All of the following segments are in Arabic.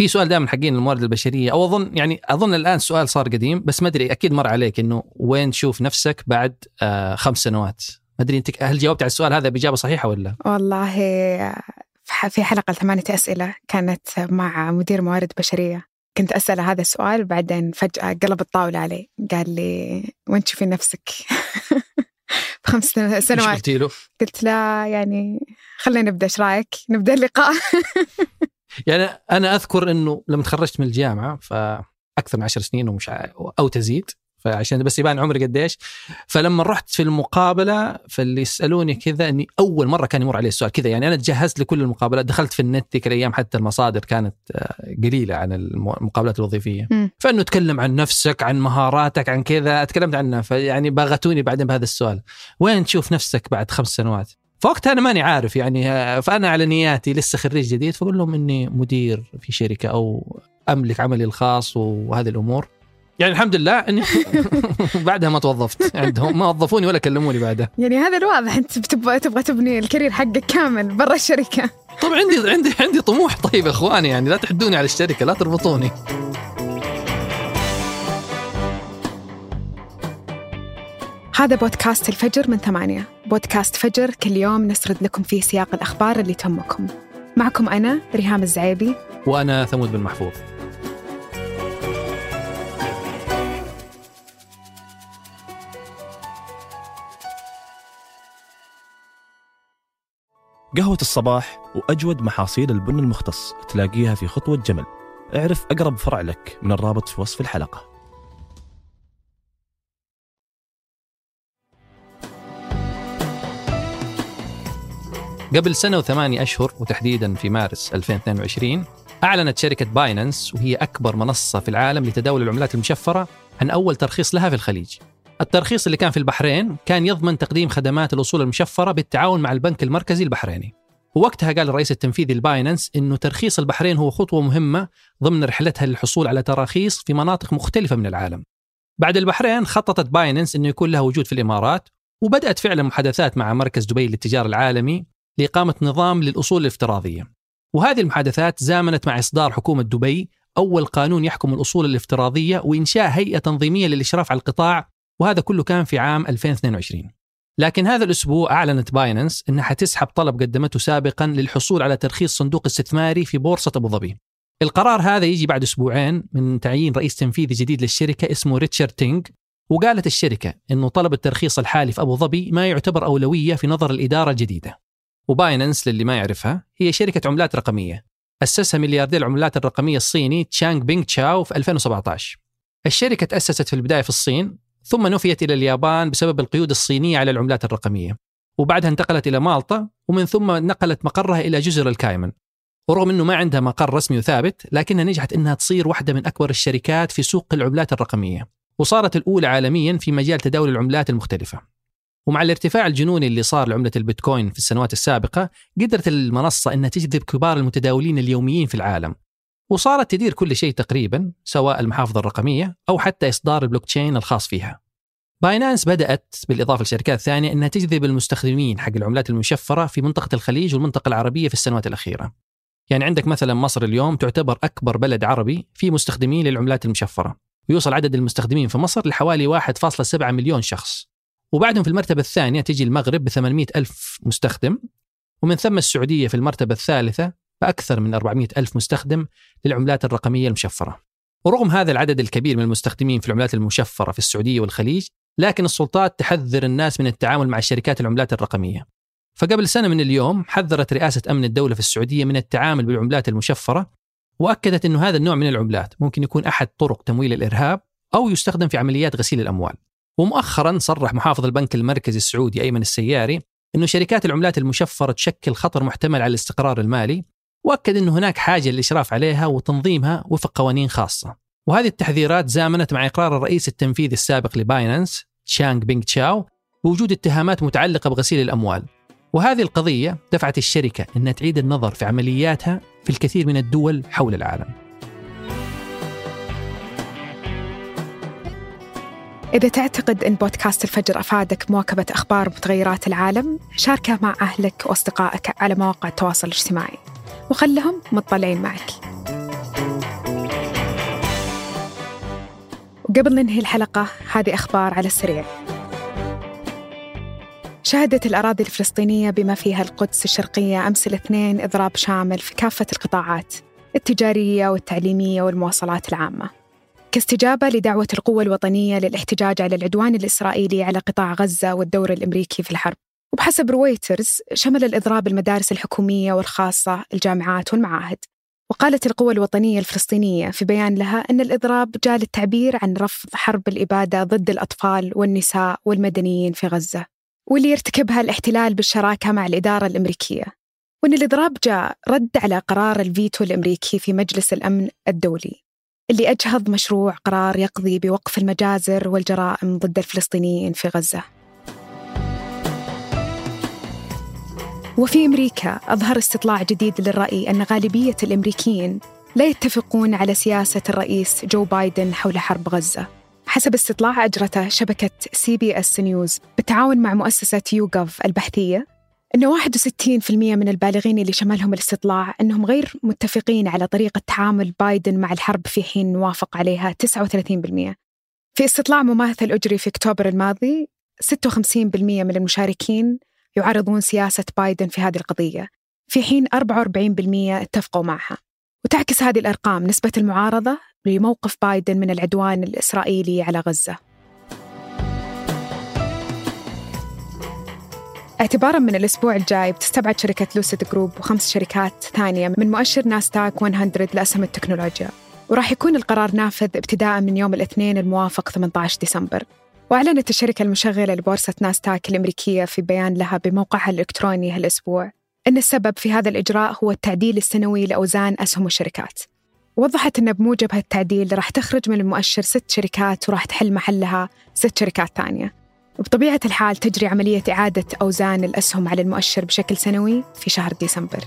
في سؤال دائما حقين الموارد البشرية. أو اظن يعني أظن الآن السؤال صار قديم بس ما أدري أكيد مر عليك إنه وين تشوف نفسك بعد آه خمس سنوات؟ ما أدري أنت هل جاوبت على السؤال هذا بإجابة صحيحة ولا والله في حلقة ثمانية أسئلة كانت مع مدير موارد بشرية. كنت أسأله هذا السؤال وبعدين فجأة قلب الطاولة علي قال لي وين تشوفين نفسك؟ بخمس سنوات. قلتي له؟ قلت لا يعني خلينا نبدأ إيش رأيك؟ نبدأ اللقاء. يعني أنا أذكر إنه لما تخرجت من الجامعة فأكثر من عشر سنين ومش أو تزيد فعشان بس يبان عمري قديش. فلما رحت في المقابلة فاللي يسألوني كذا إني أول مرة كان يمر علي السؤال كذا يعني أنا تجهزت لكل المقابلات دخلت في النت ذيك الأيام حتى المصادر كانت آه، قليلة عن المقابلات الوظيفية. م. فإنه تكلم عن نفسك عن مهاراتك عن كذا تكلمت عنها فيعني باغتوني بعدين بهذا السؤال. وين تشوف نفسك بعد خمس سنوات؟ فوقتها أنا ماني عارف يعني آه، فأنا على نياتي لسه خريج جديد فأقول لهم إني مدير في شركة أو أملك عملي الخاص وهذه الأمور. يعني الحمد لله إني بعدها ما توظفت عندهم ما وظفوني ولا كلموني بعدها. يعني هذا الواضح أنت بتبغى تبغى تبني الكارير حقك كامل برا الشركة. طبعا عندي عندي عندي طموح طيب إخواني يعني لا تحدوني على الشركة لا تربطوني. هذا بودكاست الفجر من ثمانية. بودكاست فجر كل يوم نسرد لكم فيه سياق الأخبار اللي تهمكم. معكم أنا ريهام الزعيبي. وأنا ثمود بن محفوظ. قهوة الصباح وأجود محاصيل البن المختص تلاقيها في خطوة جمل. اعرف أقرب فرع لك من الرابط في وصف الحلقة. قبل سنة وثمانية أشهر وتحديدا في مارس 2022 أعلنت شركة Binance وهي أكبر منصة في العالم لتداول العملات المشفرة عن أول ترخيص لها في الخليج الترخيص اللي كان في البحرين كان يضمن تقديم خدمات الأصول المشفرة بالتعاون مع البنك المركزي البحريني ووقتها قال الرئيس التنفيذي ل Binance إنه ترخيص البحرين هو خطوة مهمة ضمن رحلتها للحصول على تراخيص في مناطق مختلفة من العالم. بعد البحرين خططت Binance إنه يكون لها وجود في الإمارات وبدأت فعلا محادثات مع مركز دبي للتجارة العالمي لإقامة نظام للأصول الافتراضية. وهذه المحادثات تزامنت مع إصدار حكومة دبي أول قانون يحكم الأصول الافتراضية وإنشاء هيئة تنظيمية للإشراف على القطاع وهذا كله كان في عام 2022 لكن هذا الأسبوع أعلنت Binance أنها حتسحب طلب قدمته سابقا للحصول على ترخيص صندوق استثماري في بورصة أبو ظبي. القرار هذا يجي بعد أسبوعين من تعيين رئيس تنفيذي جديد للشركة اسمه ريتشارد تينغ وقالت الشركة أنه طلب الترخيص الحالي في أبو ظبي ما يعتبر أولوية في نظر الإدارة الجديدة. وبايننس للي ما يعرفها هي شركة عملات رقمية. أسسها ملياردير العملات الرقمية الصيني تشانغ بينغ تشاو في 2017 الشركة تأسست في البداية في الصين ثم نفيت إلى اليابان بسبب القيود الصينية على العملات الرقمية. وبعدها انتقلت إلى مالطا ومن ثم نقلت مقرها إلى جزر الكايمن. ورغم أنه ما عندها مقر رسمي وثابت لكنها نجحت أنها تصير واحدة من أكبر الشركات في سوق العملات الرقمية. وصارت الأولى عالميا في مجال تداول العملات المختلفة. ومع الارتفاع الجنوني اللي صار لعملة البيتكوين في السنوات السابقة قدرت المنصة أنها تجذب كبار المتداولين اليوميين في العالم. وصارت تدير كل شيء تقريبا سواء المحافظ الرقمية أو حتى إصدار البلوك تشين الخاص فيها. Binance بدأت بالإضافة لشركات ثانية أنها تجذب المستخدمين حق العملات المشفرة في منطقة الخليج والمنطقة العربية في السنوات الأخيرة. يعني عندك مثلا مصر اليوم تعتبر أكبر بلد عربي في مستخدمين للعملات المشفرة. ويوصل عدد المستخدمين في مصر لحوالي 1.7 مليون شخص. وبعدهم في المرتبة الثانية تجي المغرب ب 800 ألف مستخدم ومن ثم السعودية في المرتبة الثالثة بأكثر من 400 ألف مستخدم للعملات الرقمية المشفرة. ورغم هذا العدد الكبير من المستخدمين في العملات المشفرة في السعودية والخليج لكن السلطات تحذر الناس من التعامل مع الشركات العملات الرقمية. فقبل سنة من اليوم حذرت رئاسة أمن الدولة في السعودية من التعامل بالعملات المشفرة وأكدت أن هذا النوع من العملات ممكن يكون أحد طرق تمويل الإرهاب أو يستخدم في عمليات غسيل الأموال. ومؤخرا صرح محافظ البنك المركزي السعودي أيمن السياري أن شركات العملات المشفرة تشكل خطر محتمل على الاستقرار المالي وأكد إنه هناك حاجة للإشراف عليها وتنظيمها وفق قوانين خاصة. وهذه التحذيرات زامنت مع إقرار الرئيس التنفيذي السابق لباينانس تشانغ بينغ تشاو بوجود اتهامات متعلقة بغسيل الأموال. وهذه القضية دفعت الشركة إنها تعيد النظر في عملياتها في الكثير من الدول حول العالم. إذا تعتقد أن بودكاست الفجر أفادك مواكبة أخبار متغيرات العالم شاركه مع أهلك وأصدقائك على مواقع التواصل الاجتماعي. وخلهم مطلعين معك. وقبل ننهي الحلقة هذه أخبار على السريع. شهدت الأراضي الفلسطينية بما فيها القدس الشرقية أمس الاثنين إضراب شامل في كافة القطاعات التجارية والتعليمية والمواصلات العامة. كاستجابة لدعوة القوى الوطنية للاحتجاج على العدوان الإسرائيلي على قطاع غزة والدور الأمريكي في الحرب. وبحسب رويترز شمل الإضراب المدارس الحكومية والخاصة الجامعات والمعاهد. وقالت القوى الوطنية الفلسطينية في بيان لها أن الإضراب جاء للتعبير عن رفض حرب الإبادة ضد الأطفال والنساء والمدنيين في غزة. واللي يرتكبها الاحتلال بالشراكة مع الإدارة الأمريكية. وأن الإضراب جاء رد على قرار الفيتو الأمريكي في مجلس الأمن الدولي. اللي أجهض مشروع قرار يقضي بوقف المجازر والجرائم ضد الفلسطينيين في غزة. وفي أمريكا أظهر استطلاع جديد للرأي أن غالبية الأمريكيين لا يتفقون على سياسة الرئيس جو بايدن حول حرب غزة. حسب استطلاع أجرته شبكة CBS News بالتعاون مع مؤسسة يوغوف البحثية أن 61% من البالغين اللي شملهم الاستطلاع أنهم غير متفقين على طريقة تعامل بايدن مع الحرب في حين وافق عليها 39% في استطلاع مماثل أجري في أكتوبر الماضي 56% من المشاركين يعارضون سياسة بايدن في هذه القضية. في حين 44% اتفقوا معها. وتعكس هذه الأرقام نسبة المعارضة لموقف بايدن من العدوان الإسرائيلي على غزة. اعتبارا من الأسبوع الجاي بتستبعد شركة لوسيد جروب وخمس شركات ثانية من مؤشر ناستاك 100 لأسهم التكنولوجيا وراح يكون القرار نافذ ابتداء من يوم الاثنين الموافق 18 ديسمبر. وأعلنت الشركة المشغلة لبورصة ناستاك الأمريكية في بيان لها بموقعها الإلكتروني هالأسبوع أن السبب في هذا الإجراء هو التعديل السنوي لأوزان أسهم الشركات. وضحت أن بموجب هالتعديل راح تخرج من المؤشر ست شركات وراح تحل محلها ست شركات ثانية. وبطبيعة الحال تجري عملية إعادة أوزان الأسهم على المؤشر بشكل سنوي في شهر ديسمبر.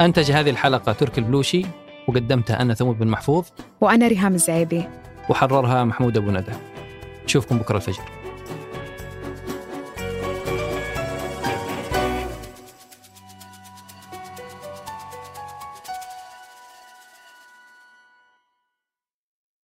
أنتج هذه الحلقة تركي البلوشي وقدمتها أنا ثمود بن محفوظ وأنا ريهام الزعيبي. وحررها محمود أبو ندى. نشوفكم بكرة الفجر.